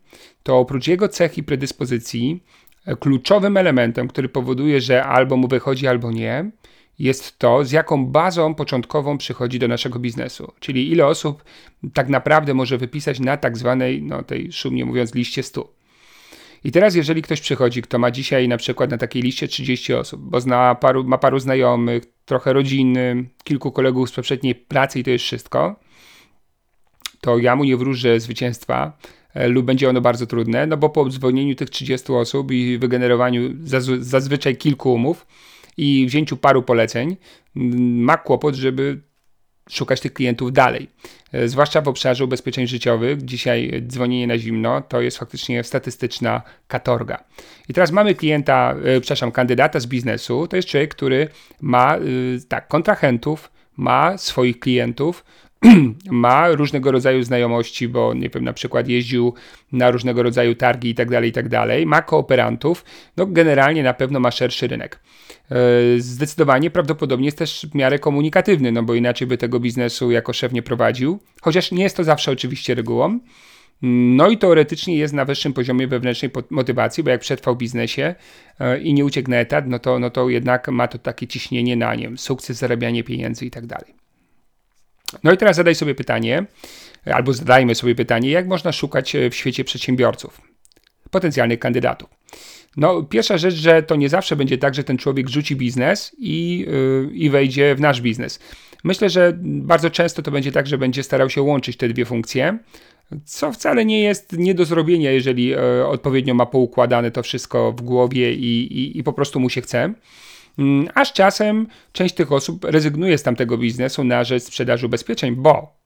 to oprócz jego cech i predyspozycji, e, kluczowym elementem, który powoduje, że albo mu wychodzi, albo nie, jest to, z jaką bazą początkową przychodzi do naszego biznesu. Czyli ile osób tak naprawdę może wypisać na tak zwanej, no tej szumnie mówiąc, liście 100. I teraz, jeżeli ktoś przychodzi, kto ma dzisiaj na przykład na takiej liście 30 osób, bo zna paru, ma paru znajomych, trochę rodziny, kilku kolegów z poprzedniej pracy i to jest wszystko, to ja mu nie wróżę zwycięstwa e, lub będzie ono bardzo trudne, no bo po dzwonieniu tych 30 osób i wygenerowaniu zazwyczaj kilku umów i wzięciu paru poleceń, ma kłopot, żeby szukać tych klientów dalej. E, zwłaszcza w obszarze ubezpieczeń życiowych, dzisiaj dzwonienie na zimno to jest faktycznie statystyczna katorga. I teraz mamy klienta, e, przepraszam, kandydata z biznesu, to jest człowiek, który ma e, tak, kontrahentów, ma swoich klientów, ma różnego rodzaju znajomości, bo nie wiem, na przykład jeździł na różnego rodzaju targi i tak dalej, i tak dalej, ma kooperantów, no generalnie na pewno ma szerszy rynek. E, zdecydowanie prawdopodobnie jest też w miarę komunikatywny, no bo inaczej by tego biznesu jako szef nie prowadził, chociaż nie jest to zawsze oczywiście regułą. No i teoretycznie jest na wyższym poziomie wewnętrznej motywacji, bo jak przetrwał w biznesie e, i nie uciekł na etat, no to, no to jednak ma to takie ciśnienie na nim, sukces, zarabianie pieniędzy i tak dalej. No i teraz zadaj sobie pytanie, albo zadajmy sobie pytanie, jak można szukać e, w świecie przedsiębiorców. potencjalnych kandydatów. No, pierwsza rzecz, że to nie zawsze będzie tak, że ten człowiek rzuci biznes i, yy, i wejdzie w nasz biznes. Myślę, że bardzo często to będzie tak, że będzie starał się łączyć te dwie funkcje, co wcale nie jest nie do zrobienia, jeżeli yy, odpowiednio ma poukładane to wszystko w głowie i, i, i po prostu mu się chce. Yy, a z czasem część tych osób rezygnuje z tamtego biznesu na rzecz sprzedaży ubezpieczeń, bo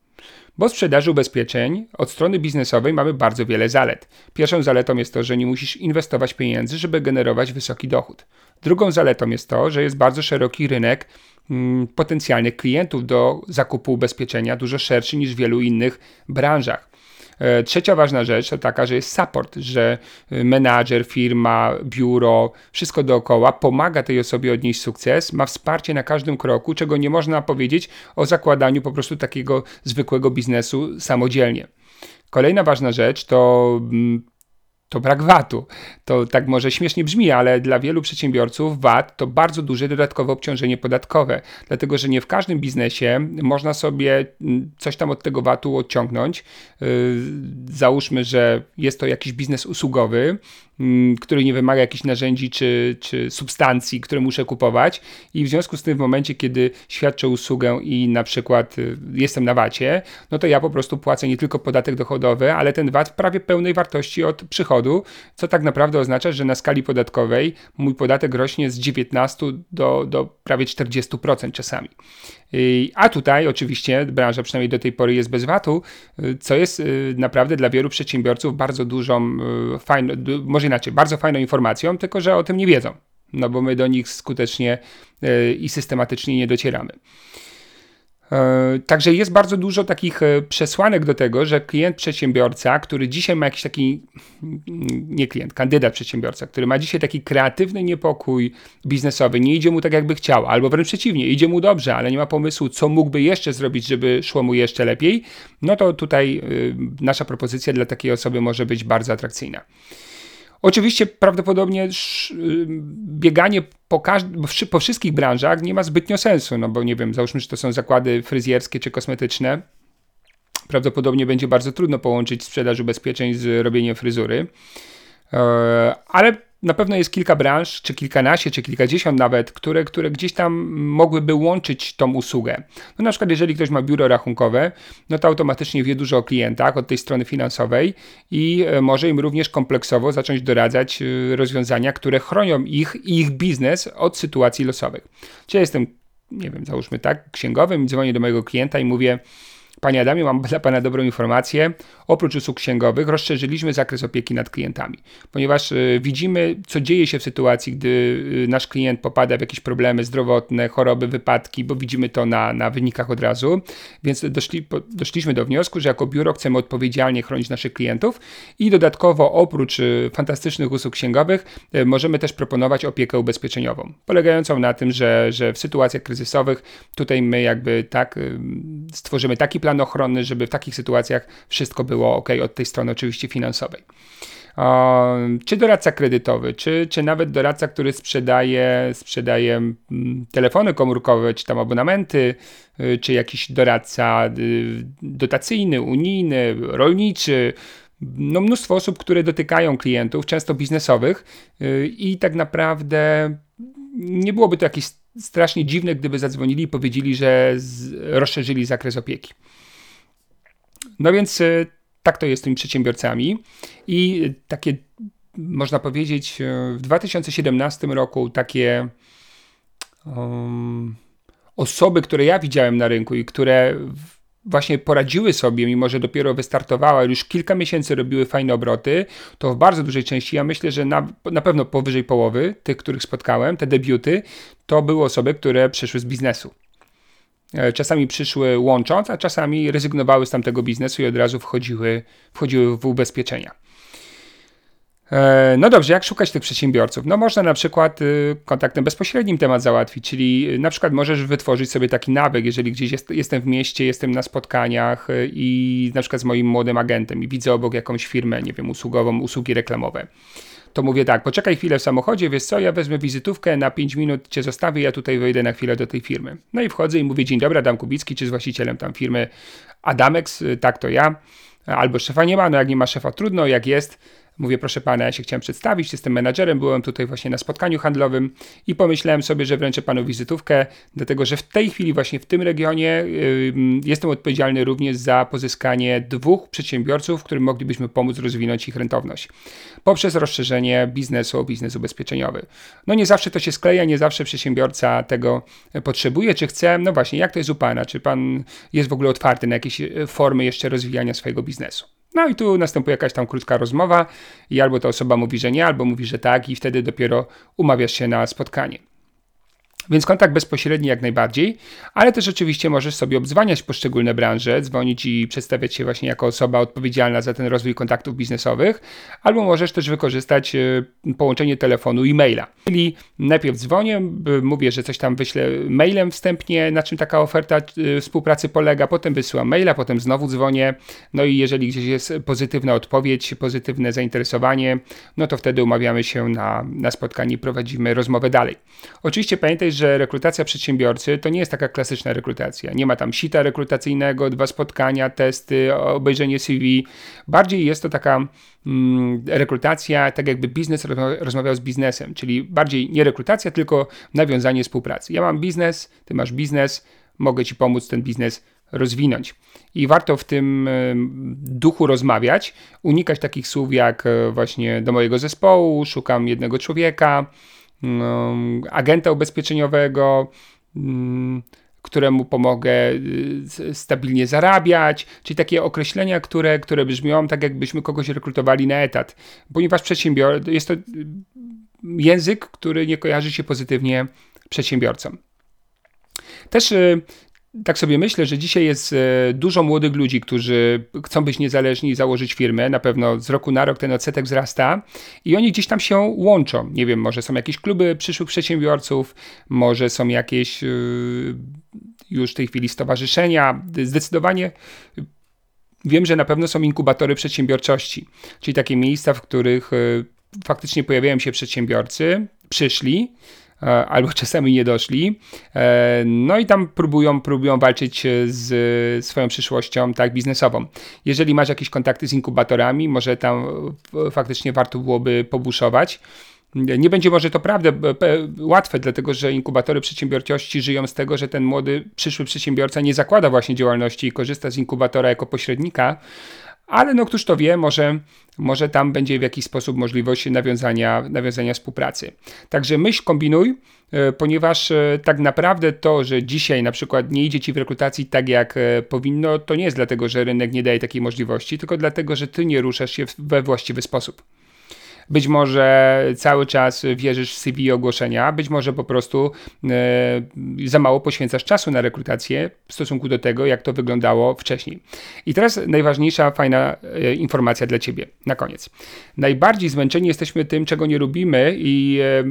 bo sprzedaży ubezpieczeń od strony biznesowej mamy bardzo wiele zalet. Pierwszą zaletą jest to, że nie musisz inwestować pieniędzy, żeby generować wysoki dochód. Drugą zaletą jest to, że jest bardzo szeroki rynek mm, potencjalnych klientów do zakupu ubezpieczenia, dużo szerszy niż w wielu innych branżach. E, trzecia ważna rzecz to taka, że jest support, że e, menadżer, firma, biuro, wszystko dookoła pomaga tej osobie odnieść sukces, ma wsparcie na każdym kroku, czego nie można powiedzieć o zakładaniu po prostu takiego zwykłego biznesu samodzielnie. Kolejna ważna rzecz to mm, to brak VAT-u. To tak może śmiesznie brzmi, ale dla wielu przedsiębiorców VAT to bardzo duże dodatkowe obciążenie podatkowe, dlatego że nie w każdym biznesie można sobie mm, coś tam od tego VAT-u odciągnąć. Yy, załóżmy, że jest to jakiś biznes usługowy, który nie wymaga jakichś narzędzi czy, czy substancji, które muszę kupować i w związku z tym w momencie, kiedy świadczę usługę i na przykład y, jestem na VAT-ie, no to ja po prostu płacę nie tylko podatek dochodowy, ale ten VAT w prawie pełnej wartości od przychodu, co tak naprawdę oznacza, że na skali podatkowej mój podatek rośnie z 19 do, do prawie 40% czasami. A tutaj oczywiście branża przynajmniej do tej pory jest bez VAT-u, y, co jest y, naprawdę dla wielu przedsiębiorców bardzo dużą, fajną, może może inaczej, bardzo fajną informacją, tylko że o tym nie wiedzą, no bo my do nich skutecznie e, i systematycznie nie docieramy. E, także jest bardzo dużo takich e, przesłanek do tego, że klient przedsiębiorca, który dzisiaj ma jakiś taki, nie klient, kandydat przedsiębiorca, który ma dzisiaj taki kreatywny niepokój biznesowy, nie idzie mu tak jakby chciał, albo wręcz przeciwnie, idzie mu dobrze, ale nie ma pomysłu, co mógłby jeszcze zrobić, żeby szło mu jeszcze lepiej, no to tutaj nasza propozycja dla takiej osoby może być bardzo atrakcyjna. Oczywiście prawdopodobnie y, bieganie po, po wszystkich branżach nie ma zbytnio sensu, no bo nie wiem, załóżmy, że to są zakłady fryzjerskie czy kosmetyczne. Prawdopodobnie będzie bardzo trudno połączyć sprzedaż ubezpieczeń z robieniem fryzury. E, ale na pewno jest kilka branż, czy kilkanaście, czy kilkadziesiąt nawet, które, które gdzieś tam mogłyby łączyć tą usługę. No na przykład, jeżeli ktoś ma biuro rachunkowe, no to automatycznie wie dużo o klientach od tej strony finansowej i e, może im również kompleksowo zacząć doradzać e, rozwiązania, które chronią ich i ich biznes od sytuacji losowych. Czy ja jestem, nie wiem, załóżmy tak, księgowym, dzwonię do mojego klienta i mówię, Panie Adamie, mam dla Pana dobrą informację. Oprócz usług księgowych rozszerzyliśmy zakres opieki nad klientami, ponieważ y, widzimy, co dzieje się w sytuacji, gdy y, nasz klient popada w jakieś problemy zdrowotne, choroby, wypadki, bo widzimy to na, na wynikach od razu. Więc doszli, doszliśmy do wniosku, że jako biuro chcemy odpowiedzialnie chronić naszych klientów i dodatkowo oprócz y, fantastycznych usług księgowych możemy też proponować opiekę ubezpieczeniową, polegającą na tym, że, że w sytuacjach kryzysowych tutaj my jakby tak stworzymy taki plan ochronny, żeby w takich sytuacjach wszystko było ok, od tej strony oczywiście finansowej. Czy doradca kredytowy, czy, czy nawet doradca, który sprzedaje, sprzedaje mm, telefony komórkowe, czy tam abonamenty, y, czy jakiś doradca y, dotacyjny, unijny, rolniczy, no mnóstwo osób, które dotykają klientów, często biznesowych y, i tak naprawdę nie byłoby to jakieś strasznie dziwne, gdyby zadzwonili i powiedzieli, że rozszerzyli zakres opieki. No więc e, tak to jest z tymi przedsiębiorcami i takie można powiedzieć e, w 2017 roku takie um, osoby, które ja widziałem na rynku i które właśnie poradziły sobie, mimo że dopiero wystartowały, już kilka miesięcy robiły fajne obroty, to w bardzo dużej części, ja myślę, że na, na pewno powyżej połowy tych, których spotkałem, te debiuty, to były osoby, które przyszły z biznesu. E, czasami przyszły łącząc, a czasami rezygnowały z tamtego biznesu i od razu wchodziły, wchodziły w ubezpieczenia. E, no dobrze, jak szukać tych przedsiębiorców? No można na przykład y, kontaktem bezpośrednim temat załatwić, czyli y, na przykład możesz wytworzyć sobie taki nawyk, jeżeli gdzieś jest, jestem w mieście, jestem na spotkaniach y, i na przykład z moim młodym agentem i widzę obok jakąś firmę, nie wiem, usługową, usługi reklamowe to mówię tak, poczekaj chwilę w samochodzie, wiesz co, ja wezmę wizytówkę, na 5 minut cię zostawię, ja tutaj wejdę na chwilę do tej firmy. No i wchodzę i mówię, dzień dobry, Adam Kubicki, czy z właścicielem tam firmy Adamex, tak to ja, albo szefa nie ma, no jak nie ma szefa trudno, jak jest, Mówię, proszę pana, ja się chciałem przedstawić, jestem menadżerem, byłem tutaj właśnie na spotkaniu handlowym i pomyślałem sobie, że wręczę panu wizytówkę, dlatego że w tej chwili właśnie w tym regionie jestem odpowiedzialny również za pozyskanie dwóch przedsiębiorców, którym moglibyśmy pomóc rozwinąć ich rentowność poprzez rozszerzenie biznesu o biznes ubezpieczeniowy. No nie zawsze to się skleja, nie zawsze przedsiębiorca tego potrzebuje, czy chce. No właśnie, jak to jest u pana? Czy pan jest w ogóle otwarty na jakieś formy jeszcze rozwijania swojego biznesu? No i tu następuje jakaś tam krótka rozmowa i albo ta osoba mówi, że nie, albo mówi, że tak i wtedy dopiero umawiasz się na spotkanie. Więc kontakt bezpośredni jak najbardziej, ale też oczywiście możesz sobie obzwaniać poszczególne branże, dzwonić i przedstawiać się właśnie jako osoba odpowiedzialna za ten rozwój kontaktów biznesowych, albo możesz też wykorzystać e, połączenie telefonu i maila. Czyli najpierw dzwonię, mówię, że coś tam wyślę mailem wstępnie, na czym taka oferta e, współpracy polega, potem wysyłam maila, potem znowu dzwonię, no i jeżeli gdzieś jest pozytywna odpowiedź, pozytywne zainteresowanie, no to wtedy umawiamy się na, na spotkanie i prowadzimy rozmowę dalej. Oczywiście pamiętaj, że rekrutacja przedsiębiorcy to nie jest taka klasyczna rekrutacja. Nie ma tam sita rekrutacyjnego, dwa spotkania, testy, obejrzenie CV. Bardziej jest to taka mm, rekrutacja, tak jakby biznes rozmawiał z biznesem, czyli bardziej nie rekrutacja, tylko nawiązanie współpracy. Ja mam biznes, ty masz biznes, mogę ci pomóc ten biznes rozwinąć. I warto w tym duchu rozmawiać, unikać takich słów jak e, właśnie do mojego zespołu, szukam jednego człowieka, agenta ubezpieczeniowego, mm, któremu pomogę y, stabilnie zarabiać, czyli takie określenia, które, które brzmią tak, jakbyśmy kogoś rekrutowali na etat, ponieważ jest to y, język, który nie kojarzy się pozytywnie przedsiębiorcom. Też y, tak sobie myślę, że dzisiaj jest e, dużo młodych ludzi, którzy chcą być niezależni i założyć firmę. Na pewno z roku na rok ten odsetek wzrasta i oni gdzieś tam się łączą. Nie wiem, może są jakieś kluby przyszłych przedsiębiorców, może są jakieś e, już w tej chwili stowarzyszenia. Zdecydowanie wiem, że na pewno są inkubatory przedsiębiorczości, czyli takie miejsca, w których e, faktycznie pojawiają się przedsiębiorcy, przyszli albo czasami nie doszli. E, no i tam próbują, próbują walczyć z swoją przyszłością tak biznesową. Jeżeli masz jakieś kontakty z inkubatorami, może tam faktycznie warto byłoby pobuszować. Nie będzie może to prawda łatwe, dlatego że inkubatory przedsiębiorczości żyją z tego, że ten młody przyszły przedsiębiorca nie zakłada właśnie działalności i korzysta z inkubatora jako pośrednika, ale no któż to wie, może, może tam będzie w jakiś sposób możliwość nawiązania, nawiązania współpracy. Także myśl, kombinuj, e, ponieważ e, tak naprawdę to, że dzisiaj na przykład nie idzie ci w rekrutacji tak jak e, powinno, to nie jest dlatego, że rynek nie daje takiej możliwości, tylko dlatego, że ty nie ruszasz się we właściwy sposób. Być może cały czas wierzysz w CV ogłoszenia, być może po prostu e, za mało poświęcasz czasu na rekrutację w stosunku do tego, jak to wyglądało wcześniej. I teraz najważniejsza, fajna e, informacja dla Ciebie na koniec. Najbardziej zmęczeni jesteśmy tym, czego nie lubimy i e,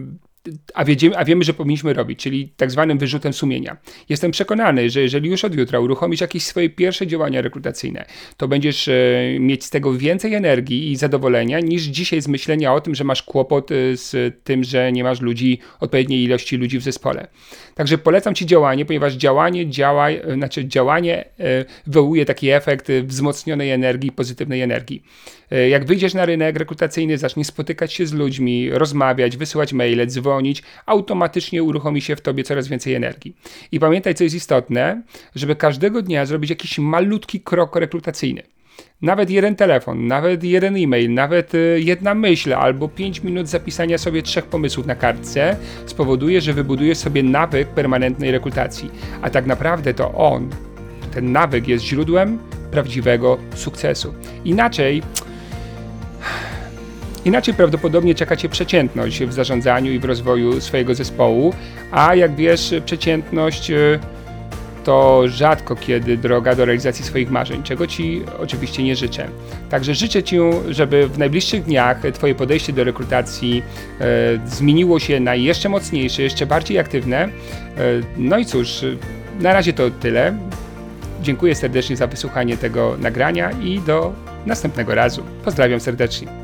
a, a wiemy, że powinniśmy robić, czyli tak zwanym wyrzutem sumienia. Jestem przekonany, że jeżeli już od jutra uruchomisz jakieś swoje pierwsze działania rekrutacyjne, to będziesz e, mieć z tego więcej energii i zadowolenia niż dzisiaj z myślenia o tym, że masz kłopot e, z tym, że nie masz ludzi, odpowiedniej ilości ludzi w zespole. Także polecam Ci działanie, ponieważ działanie działa, znaczy działanie e, wywołuje taki efekt wzmocnionej energii, pozytywnej energii. E, jak wyjdziesz na rynek rekrutacyjny, zaczniesz spotykać się z ludźmi, rozmawiać, wysyłać maile, dzwonić, automatycznie uruchomi się w tobie coraz więcej energii. I pamiętaj, co jest istotne, żeby każdego dnia zrobić jakiś malutki krok rekrutacyjny. Nawet jeden telefon, nawet jeden e-mail, nawet e, jedna myśl albo 5 minut zapisania sobie trzech pomysłów na kartce spowoduje, że wybudujesz sobie nawyk permanentnej rekrutacji. A tak naprawdę to on, ten nawyk jest źródłem prawdziwego sukcesu. Inaczej Inaczej prawdopodobnie czeka Cię przeciętność w zarządzaniu i w rozwoju swojego zespołu, a jak wiesz, przeciętność y, to rzadko kiedy droga do realizacji swoich marzeń, czego Ci oczywiście nie życzę. Także życzę Ci, żeby w najbliższych dniach Twoje podejście do rekrutacji e, zmieniło się na jeszcze mocniejsze, jeszcze bardziej aktywne. E, no i cóż, na razie to tyle. Dziękuję serdecznie za wysłuchanie tego nagrania i do następnego razu. Pozdrawiam serdecznie.